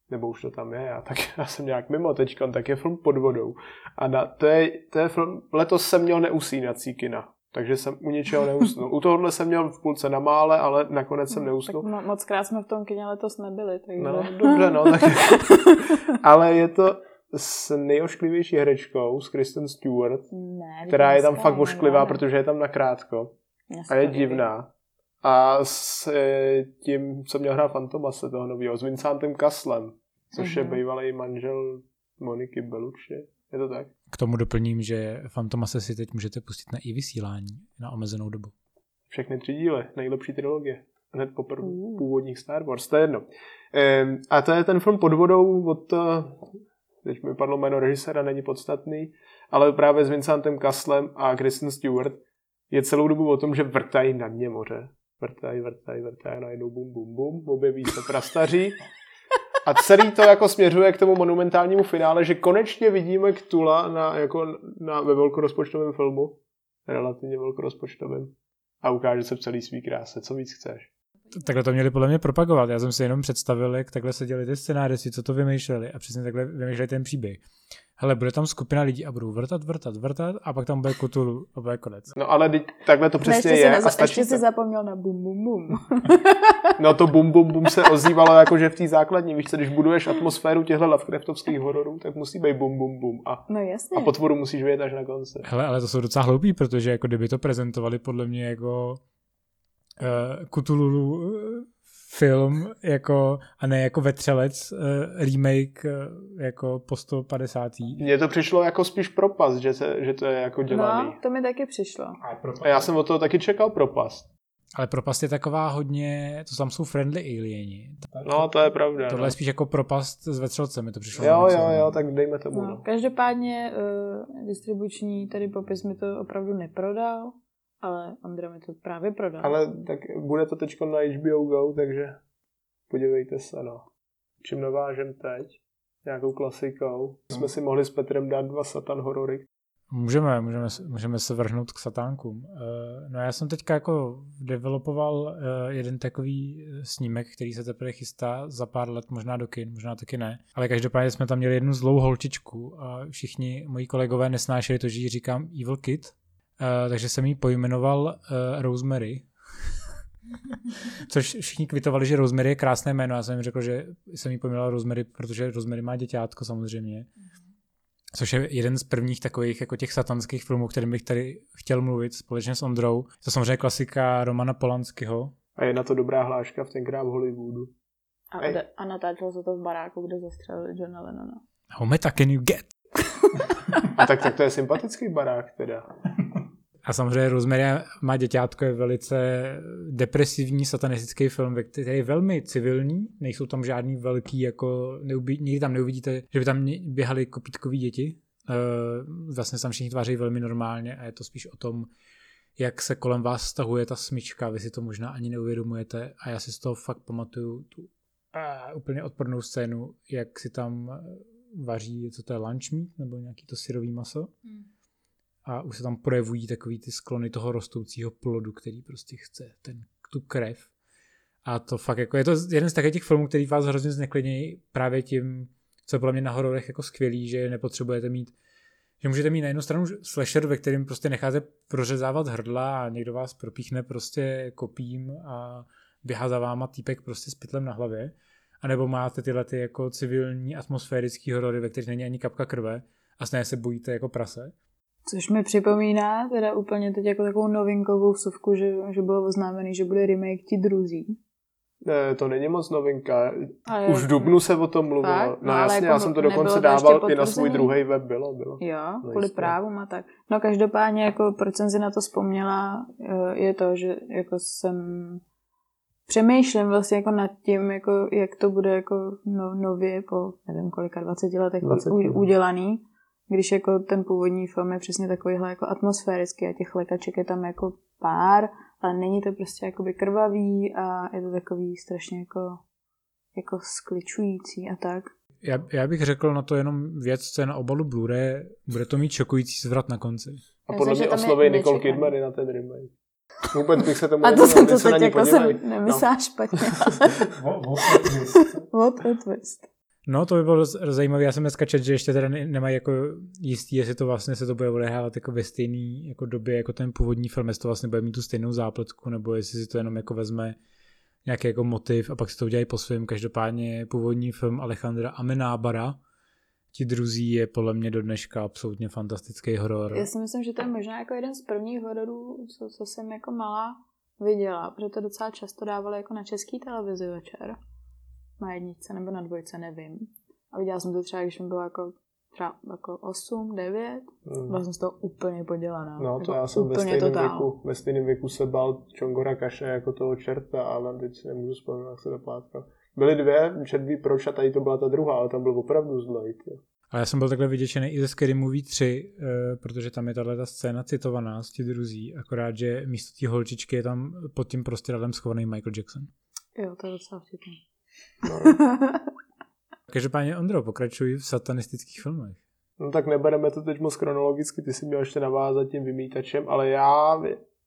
nebo už to tam je, já, tak (laughs) já jsem nějak mimo teďkon, tak je film pod vodou. A na, to, je, to je film, letos jsem měl neusínací kina takže jsem u něčeho neusnul. U tohohle jsem měl v půlce na mále, ale nakonec jsem no, neusnul. Tak mo- moc krát jsme v tom kyně letos nebyli. Takže... No, dobře, no. (laughs) Tak... ale je to s nejošklivější herečkou, s Kristen Stewart, ne, která je tam fakt ošklivá, ne. protože je tam nakrátko. A je divná. A s e, tím jsem měl hrát Fantomase toho nového, s Vincentem Kaslem, což uh-huh. je mhm. bývalý manžel Moniky Belucci. Je to tak? K tomu doplním, že Fantomase si teď můžete pustit na i vysílání na omezenou dobu. Všechny tři díly, nejlepší trilogie. Hned po prv, původních Star Wars, to je jedno. Ehm, a to je ten film pod vodou od, teď mi padlo jméno režiséra, není podstatný, ale právě s Vincentem Kaslem a Kristen Stewart je celou dobu o tom, že vrtají na dně moře. Vrtají, vrtají, vrtají, najednou bum, bum, bum, objeví se prastaří a celý to jako směřuje k tomu monumentálnímu finále, že konečně vidíme Ktula na, jako na, ve velkorozpočtovém filmu, relativně velkorozpočtovém, a ukáže se v celý svý kráse. Co víc chceš? Takhle to měli podle mě propagovat. Já jsem si jenom představil, jak takhle se děli ty scénáři, co to vymýšleli a přesně takhle vymýšleli ten příběh hele, bude tam skupina lidí a budou vrtat, vrtat, vrtat a pak tam bude Kutulu a bude konec. No ale teď, takhle to přesně je. Neza, a stačí ještě si zapomněl na bum bum bum. (laughs) no to bum bum bum se ozývalo jako, že v té základní, víš co, když buduješ atmosféru těchto Lovecraftovských hororů, tak musí být bum bum bum. A, no jasně. A potvoru musíš vědět až na konci. Hele, ale to jsou docela hloupí, protože jako kdyby to prezentovali podle mě jako uh, Cthulhu film jako, a ne jako vetřelec uh, remake uh, jako po 150. Mně to přišlo jako spíš propast, že, se, že to je jako dělaný. No, to mi taky přišlo. A já jsem o toho taky čekal propast. Ale propast je taková hodně, to tam jsou friendly alieni. No, to je pravda. Tohle no. je spíš jako propast s vetřelcem, mi to přišlo. Jo, jo, jo, tak dejme tomu. No, no. Každopádně uh, distribuční tady popis mi to opravdu neprodal. Ale Ondra mi to právě prodal. Ale tak bude to teď na HBO Go, takže podívejte se, no. Čím navážem teď? nějakou klasikou. Jsme si mohli s Petrem dát dva satan horory. Můžeme, můžeme, můžeme se vrhnout k satánkům. No já jsem teďka jako developoval jeden takový snímek, který se teprve chystá za pár let, možná do kin, možná taky ne. Ale každopádně jsme tam měli jednu zlou holčičku a všichni moji kolegové nesnášeli to, že ji říkám Evil Kid, takže jsem ji pojmenoval Rosemary, Což všichni kvitovali, že Rosemary je krásné jméno. Já jsem jim řekl, že jsem jí pojmenoval Rosemary, protože Rosemary má děťátko samozřejmě. Což je jeden z prvních takových jako těch satanských filmů, kterým bych tady chtěl mluvit společně s Ondrou. To samozřejmě klasika Romana Polanského. A je na to dobrá hláška v tenkrát v Hollywoodu. A, ode, a natáčel se to v baráku, kde zastřelili Johna Lennona. How meta can you get? a tak, tak to je sympatický barák teda. A samozřejmě Rosemary má děťátko je velice depresivní satanistický film, který je velmi civilní, nejsou tam žádný velký, jako neubí, nikdy tam neuvidíte, že by tam běhali kopítkový děti. Uh, vlastně tam všichni tváří velmi normálně a je to spíš o tom, jak se kolem vás stahuje ta smyčka, vy si to možná ani neuvědomujete a já si z toho fakt pamatuju tu uh, úplně odpornou scénu, jak si tam vaří, co to je lunch meat, nebo nějaký to syrový maso. Hmm a už se tam projevují takový ty sklony toho rostoucího plodu, který prostě chce ten, tu krev. A to fakt jako, je to jeden z takových těch filmů, který vás hrozně zneklidnějí právě tím, co je podle mě na hororech jako skvělý, že nepotřebujete mít že můžete mít na jednu stranu slasher, ve kterém prostě necháte prořezávat hrdla a někdo vás propíchne prostě kopím a běhá za váma týpek prostě s pytlem na hlavě. A nebo máte tyhle ty jako civilní atmosférický horory, ve kterých není ani kapka krve a stejně se bojíte jako prase. Což mi připomíná teda úplně teď jako takovou novinkovou vsuvku, že, že bylo oznámený, že bude remake ti druzí. Ne, to není moc novinka. Ale Už v Dubnu se o tom mluvilo. Fakt? No, no jasně, jako já jsem to dokonce dával i na svůj druhý web, bylo, bylo. Jo, no kvůli právům a tak. No každopádně, jako proč jsem si na to vzpomněla, eh, je to, že jako jsem přemýšlím vlastně jako nad tím, jako jak to bude jako no, nově po nevím kolika 20 letech 20 udělaný když jako ten původní film je přesně takovýhle jako atmosférický a těch lékaček je tam jako pár, ale není to prostě jakoby krvavý a je to takový strašně jako, jako skličující a tak. Já, já bych řekl na to jenom věc, co je na obalu Blu-ray, bude to mít šokující zvrat na konci. A podle mě oslovej Nicole Kidman na ten remake. Vůbec bych se tomu A to jsem to teď jako jsem nemyslela no. špatně. What a twist. No, to by bylo zajímavé. Já jsem dneska čet, že ještě teda nemají jako jistý, jestli to vlastně se to bude odehrávat jako ve stejné jako době jako ten původní film, jestli to vlastně bude mít tu stejnou zápletku, nebo jestli si to jenom jako vezme nějaký jako motiv a pak si to udělají po svém. Každopádně původní film Alejandra Amenábara, Ti druzí je podle mě do dneška absolutně fantastický horor. Já si myslím, že to je možná jako jeden z prvních hororů, co, co jsem jako malá viděla, protože to docela často dávali jako na český televizi večer na jedničce nebo na dvojce, nevím. A viděla jsem to třeba, když mi bylo jako třeba jako 8, 9, mm. byla jsem z toho úplně podělaná. No to jako já jsem ve stejném, věku, ve stejném věku se bál Čongora Kaše jako toho čerta, ale teď si nemůžu vzpomenout, jak se dopátka. Byly dvě, četví proč a tady to byla ta druhá, ale tam byl opravdu zlej. Ale já jsem byl takhle vyděčený i ze Scary Movie 3, uh, eh, protože tam je tahle ta scéna citovaná z těch druzí, akorát, že místo té holčičky je tam pod tím prostěradlem schovaný Michael Jackson. Jo, to je docela vtipný. No. (laughs) Každopádně Ondro, pokračuj v satanistických filmech. No tak nebereme to teď moc chronologicky, ty si měl ještě navázat tím vymítačem, ale já,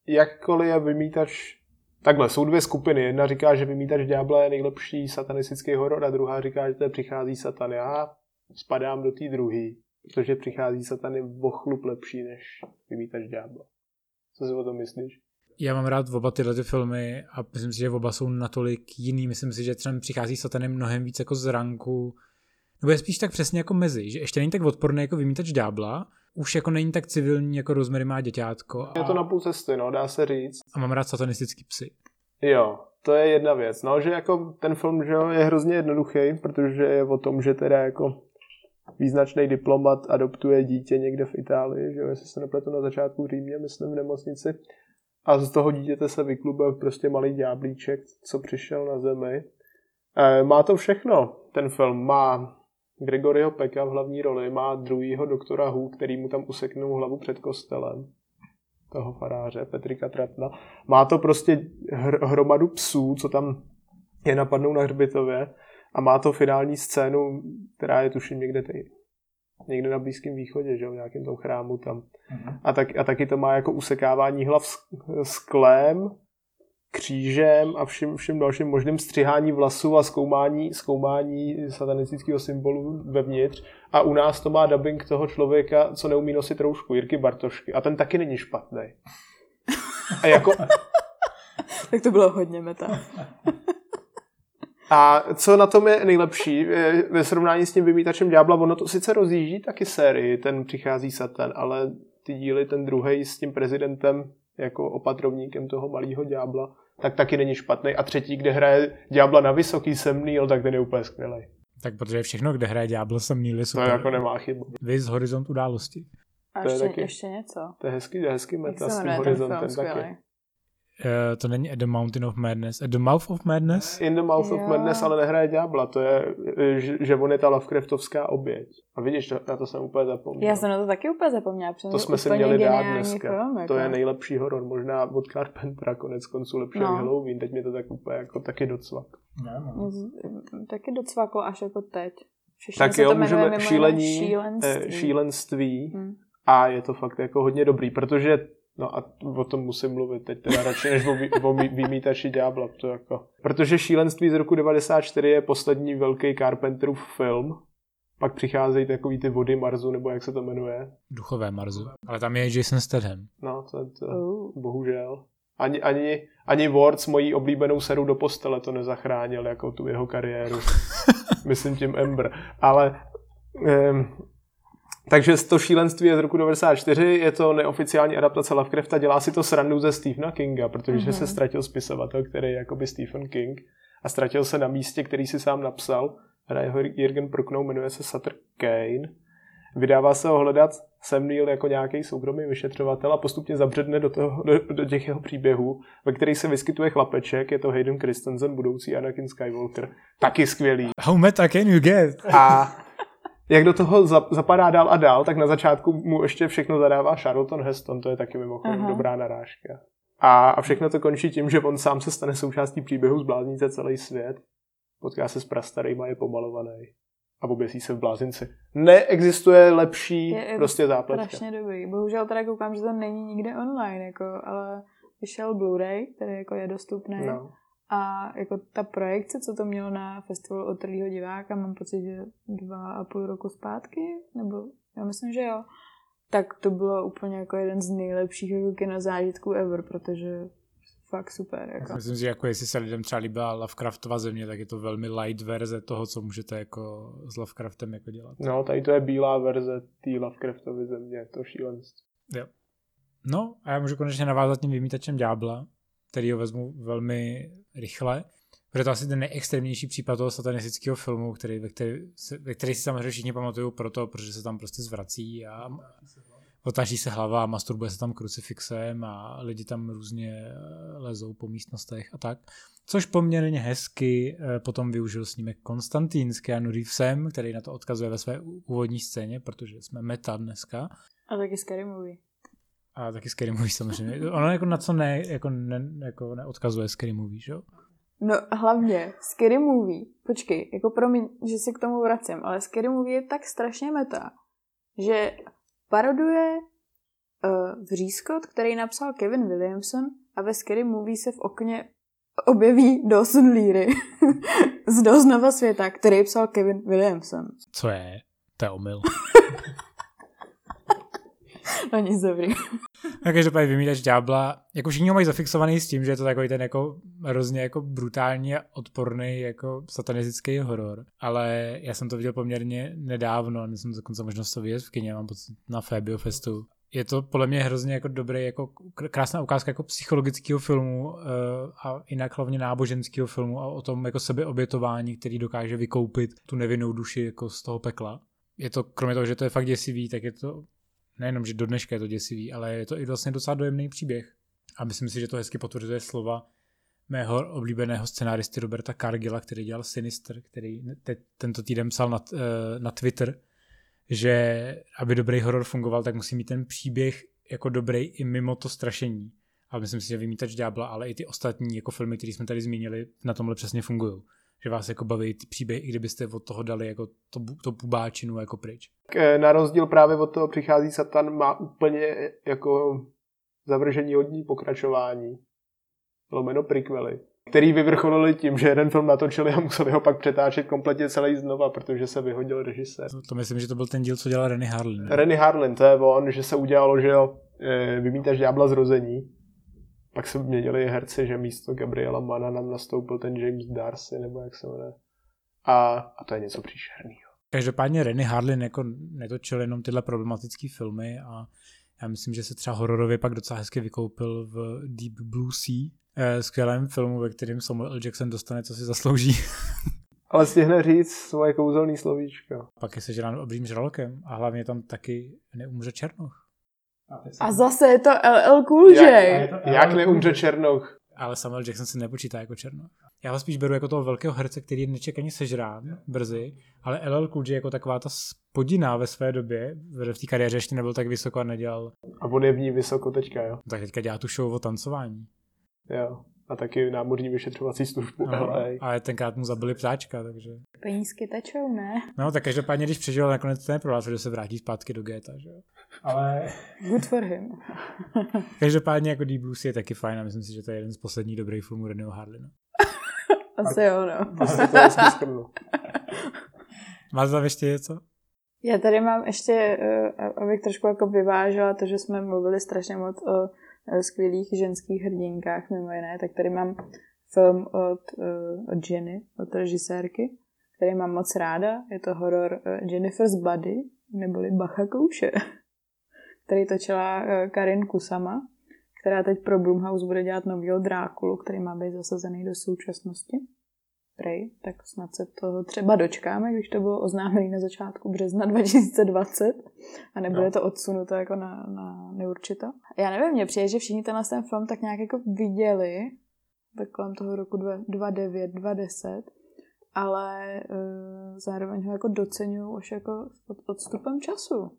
jakkoliv je vymítač Takhle, jsou dvě skupiny. Jedna říká, že Vymítač ďábla je nejlepší satanistický horor a druhá říká, že to je Přichází satan. Já spadám do té druhé, protože Přichází satan je vochlup lepší než Vymítač ďábla. Co si o tom myslíš? Já mám rád oba tyhle ty filmy a myslím si, že oba jsou natolik jiný. Myslím si, že třeba přichází satanem mnohem víc jako z ranku, nebo je spíš tak přesně jako mezi, že ještě není tak odporný jako vymítač ďábla, už jako není tak civilní jako Rosemary má děťátko. A... Je to na půl cesty, no, dá se říct. A mám rád satanistický psy. Jo, to je jedna věc. No, že jako ten film že jo, je hrozně jednoduchý, protože je o tom, že teda jako význačný diplomat adoptuje dítě někde v Itálii, že jo, jestli se nepletu na začátku v Římě, myslím v nemocnici a z toho dítěte se vyklube prostě malý ďáblíček, co přišel na zemi. E, má to všechno, ten film. Má Gregoryho Peka v hlavní roli, má druhýho doktora Hu, který mu tam useknul hlavu před kostelem toho faráře, Petrika Tratna. Má to prostě hr- hromadu psů, co tam je napadnou na hřbitově. A má to finální scénu, která je tuším někde tady, někde na Blízkém východě, že jo, v nějakém tom chrámu tam. Mm-hmm. A, tak, a taky to má jako usekávání hlav sklem, křížem a vším, vším dalším možným střihání vlasů a zkoumání, zkoumání satanistického symbolu vevnitř. A u nás to má dubbing toho člověka, co neumí nosit roušku, Jirky Bartošky. A ten taky není špatný. A jako... (laughs) tak to bylo hodně meta. (laughs) A co na tom je nejlepší, ve srovnání s tím vymítačem ďábla, ono to sice rozjíždí taky sérii, ten přichází Satan, ale ty díly, ten druhý s tím prezidentem jako opatrovníkem toho malého ďábla, tak taky není špatný. A třetí, kde hraje ďábla na vysoký Sam Neill, tak ten je úplně skvělý. Tak protože všechno, kde hraje Sam Neill, je super. To jako nemá chybu. Vy z horizont události. A to ještě, je taky, ještě něco. To je hezký, to je hezký meta s tím horizontem taky. Uh, to není At the Mountain of Madness. At the Mouth of Madness? In the Mouth jo. of Madness, ale nehraje ďábla. To je, že, že on je ta Lovecraftovská oběť. A vidíš, to, na to jsem úplně zapomněl. Já jsem na to taky úplně zapomněla. To jsme si měli dát dneska. Film, jako. To je nejlepší horor. Možná od Carpentera konec konců lepší no. Halloween. Teď mě to tak úplně jako taky docvak. No. Taky docvaklo až jako teď. Všichni tak jo, můžeme šílení, šílenství. šílenství. Hmm. A je to fakt jako hodně dobrý, protože No a o tom musím mluvit teď teda radši, než o, o vymítači ďábla. To jako. Protože Šílenství z roku 94 je poslední velký Carpenterův film. Pak přicházejí takový ty vody Marzu, nebo jak se to jmenuje. Duchové Marzu. Ale tam je Jason Statham. No, to, to bohužel. Ani, ani, ani Ward s mojí oblíbenou seru do postele to nezachránil, jako tu jeho kariéru. (laughs) Myslím tím Ember. Ale um, takže to šílenství je z roku 94, je to neoficiální adaptace Lovecrafta, dělá si to srandu ze Stephena Kinga, protože mm-hmm. se ztratil spisovatel, který je jakoby Stephen King a ztratil se na místě, který si sám napsal. Hraje ho Jürgen Proknou, jmenuje se Sutter Kane. Vydává se ho hledat Sam Neill jako nějaký soukromý vyšetřovatel a postupně zabředne do, toho, do, do těch jeho příběhů, ve kterých se vyskytuje chlapeček, je to Hayden Christensen, budoucí Anakin Skywalker. Taky skvělý. How meta can you get? A jak do toho zapadá dál a dál, tak na začátku mu ještě všechno zadává Charlton Heston, to je taky mimochodem Aha. dobrá narážka. A, a všechno to končí tím, že on sám se stane součástí příběhu, zblázní se celý svět, potká se s prastarýma, je pomalovaný a oběsí se v blázinci. Neexistuje lepší je, prostě zápletka. Strašně dobrý. Bohužel teda koukám, že to není nikde online, jako, ale vyšel Blu-ray, který jako je dostupný. No. A jako ta projekce, co to mělo na festivalu otrlýho diváka, mám pocit, že dva a půl roku zpátky, nebo já myslím, že jo, tak to bylo úplně jako jeden z nejlepších jako kinozážitků ever, protože fakt super. Jako. Myslím si, že jako jestli se lidem třeba líbila Lovecraftova země, tak je to velmi light verze toho, co můžete jako s Lovecraftem jako dělat. No, tady to je bílá verze té Lovecraftovy země, to šílenství. Jo. No a já můžu konečně navázat tím vymítačem ďábla, který ho vezmu velmi rychle, protože to asi ten nejextrémnější případ toho satanistického filmu, který, ve, který, ve který si samozřejmě všichni pamatují proto, protože se tam prostě zvrací a otáčí se hlava a masturbuje se tam krucifixem a lidi tam různě eh, lezou po místnostech a tak. Což poměrně hezky eh, potom využil snímek Konstantín s Keanu Reevesem, který na to odkazuje ve své úvodní scéně, protože jsme meta dneska. A taky Scary Movie. A taky Scary Movie samozřejmě. Ono jako na co ne, jako ne, jako neodkazuje Scary Movie, že jo? No hlavně Scary Movie, počkej, jako promiň, že se k tomu vracím, ale Scary Movie je tak strašně meta, že paroduje uh, vřízkot, který napsal Kevin Williamson a ve Scary Movie se v okně objeví Dawson Leary (laughs) z Doznova světa, který psal Kevin Williamson. Co je? To je omyl. (laughs) (laughs) no nic dobrý. (laughs) No každopádně vymítač ďábla, jako všichni ho mají zafixovaný s tím, že je to takový ten jako hrozně jako brutální a odporný jako satanistický horor. Ale já jsem to viděl poměrně nedávno, a jsem dokonce možnost to vidět v kině, mám pocit na Fabio Festu. Je to podle mě hrozně jako dobrý, jako krásná ukázka jako psychologického filmu uh, a jinak hlavně náboženského filmu a o tom jako sebeobětování, který dokáže vykoupit tu nevinnou duši jako z toho pekla. Je to, kromě toho, že to je fakt děsivý, tak je to nejenom, že do dneška je to děsivý, ale je to i vlastně docela dojemný příběh. A myslím si, že to hezky potvrzuje slova mého oblíbeného scenáristy Roberta Cargilla, který dělal Sinister, který te, tento týden psal na, uh, na Twitter, že aby dobrý horor fungoval, tak musí mít ten příběh jako dobrý i mimo to strašení. A myslím si, že Vymítač ďábla, ale i ty ostatní jako filmy, které jsme tady zmínili, na tomhle přesně fungují. Že vás jako baví ty příběhy, i kdybyste od toho dali jako to, to pubáčinu jako pryč. Eh, na rozdíl právě od toho přichází Satan má úplně jako zavržení hodní pokračování, lomeno prequely, který vyvrcholili tím, že jeden film natočili a museli ho pak přetáčet kompletně celý znova, protože se vyhodil režisér. To, to myslím, že to byl ten díl, co dělal Renny Harlin. Ne? Renny Harlin, to je on, že se udělalo, že jo, eh, vymítáš ďábla zrození, pak se měnili herci, že místo Gabriela Mana nám nastoupil ten James Darcy, nebo jak se jmenuje. A, a to je něco příšerného. Každopádně Renny Harlin jako netočil jenom tyhle problematické filmy a já myslím, že se třeba hororově pak docela hezky vykoupil v Deep Blue Sea, eh, skvělém filmu, ve kterém Samuel L. Jackson dostane, co si zaslouží. (laughs) Ale stihne říct svoje kouzelný slovíčko. Pak je sežrán obrým žralokem a hlavně tam taky neumře Černoch. A zase je to LL Cool J. Jak, jak neumře Černoch? Ale Samuel Jackson se nepočítá jako Černoch. Já ho spíš beru jako toho velkého herce, který je nečekaně sežrán brzy, ale LL Cool J jako taková ta spodina ve své době, v té kariéře ještě nebyl tak vysoko a nedělal. A on je v ní vysoko teďka, jo? Tak teďka dělá tu show o tancování. Jo. A taky námořní vyšetřovací službu no, LA. Ale tenkrát mu zabili ptáčka, takže... Penízky tečou, ne? No, tak každopádně, když přežil, nakonec to neprohlásil, že se vrátí zpátky do Geta, že jo? Ale... Good for him. (laughs) každopádně jako Deep Blues je taky fajn a myslím si, že to je jeden z posledních dobrých filmů Reného Harlina. (laughs) Asi jo, no. (laughs) Asi to je Máte tam ještě něco? Já tady mám ještě, eh, abych trošku jako vyvážela to, že jsme mluvili strašně moc o skvělých ženských hrdinkách, mimo jiné, tak tady mám film od, eh, od Jenny, od režisérky, který mám moc ráda. Je to horor eh, Jennifer's Body, neboli Bacha Kouše, (laughs) který točila Karin Kusama, která teď pro Blumhouse bude dělat novýho Drákulu, který má být zasazený do současnosti prej, tak snad se toho třeba dočkáme, když to bylo oznámené na začátku března 2020 a nebude no. to odsunuto jako na, na neurčito. Já nevím, mně přijde, že všichni tenhle ten film tak nějak jako viděli, tak kolem toho roku 2009, 2010, ale uh, zároveň ho jako docenují už jako od, odstupem času.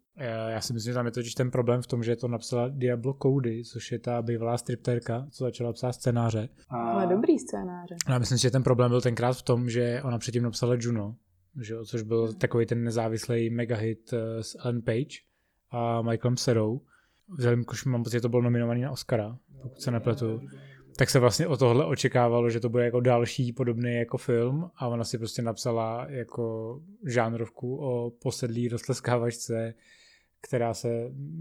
Já si myslím, že tam je totiž ten problém v tom, že to napsala Diablo Cody, což je ta bývalá stripterka, co začala psát scénáře. Ale dobrý scénáře. Já myslím, že ten problém byl tenkrát v tom, že ona předtím napsala Juno, že jo, což byl takový ten nezávislý megahit eh, s Ellen Page a Michaelem Serou. Vzhledem k mám pocit, že to bylo nominovaný na Oscara, pokud se nepletu tak se vlastně o tohle očekávalo, že to bude jako další podobný jako film a ona si prostě napsala jako žánrovku o posedlý roztleskávačce, která se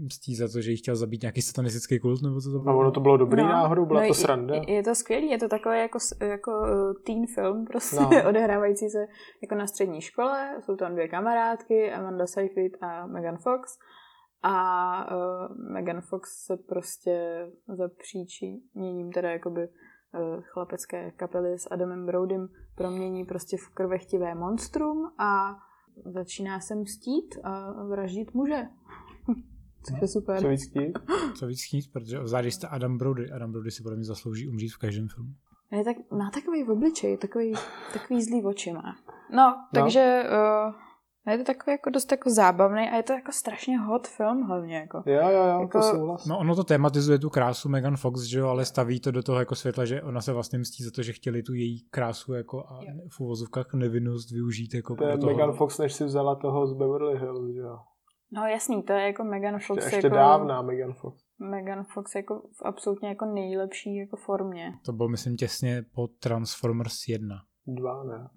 mstí za to, že jí chtěl zabít nějaký satanistický kult, nebo co to bylo? A ono to bylo dobrý no, náhodou, byla no, to sranda. Je, je to skvělý, je to takový jako, jako uh, teen film, prostě no. (laughs) odehrávající se jako na střední škole, jsou tam dvě kamarádky, Amanda Seyfried a Megan Fox a uh, Megan Fox se prostě za příčiněním teda jakoby uh, chlapecké kapely s Adamem Brodym promění prostě v krvechtivé monstrum a začíná se mstít a vraždit muže. (laughs) Což je super. Co víc chtít? Co víc chtít, protože vzádí jste Adam Brody. Adam Brody si podle mě zaslouží umřít v každém filmu. Je tak, má takový v obličej, takový, takový zlý oči má. No, takže no. Uh, a je to takový jako dost jako zábavný a je to jako strašně hot film hlavně. Jako. Jo, jo, jo, jako... to souhlas. No ono to tematizuje tu krásu Megan Fox, že jo, ale staví to do toho jako světla, že ona se vlastně mstí za to, že chtěli tu její krásu jako a v uvozovkách nevinnost využít jako To je toho. Megan Fox, než si vzala toho z Beverly Hills, že jo. No jasný, to je jako Megan Fox. Ještě, ještě jako, dávná Megan Fox. Megan Fox jako v absolutně jako nejlepší jako formě. To bylo myslím těsně po Transformers 1. Dva, ne.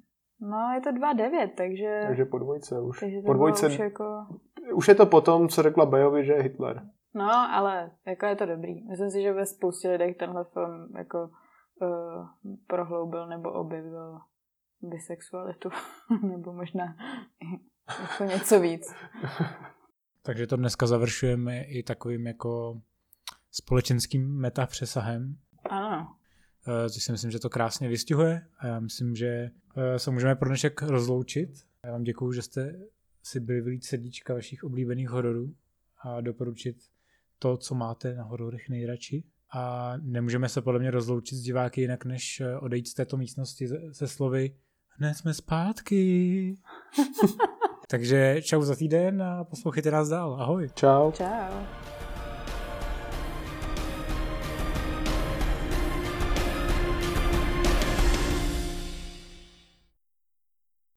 No, je to 2,9, takže... Takže po dvojce už. Takže to po dvojce... Už, jako... už je to potom, co řekla Bajovi, že je Hitler. No, ale jako je to dobrý. Myslím si, že ve spoustě lidech tenhle film jako uh, prohloubil nebo objevil bisexualitu. (laughs) nebo možná (laughs) jako něco víc. (laughs) Takže to dneska završujeme i takovým jako společenským metapřesahem. Ano. Eh, což si myslím, že to krásně vystihuje a já myslím, že se můžeme pro dnešek rozloučit. Já vám děkuju, že jste si byli vylít srdíčka vašich oblíbených hororů a doporučit to, co máte na hororech nejradši. A nemůžeme se podle mě rozloučit s diváky jinak, než eh, odejít z této místnosti se slovy hned jsme zpátky. (laughs) Takže čau za týden a poslouchejte nás dál. Ahoj. Čau. Čau.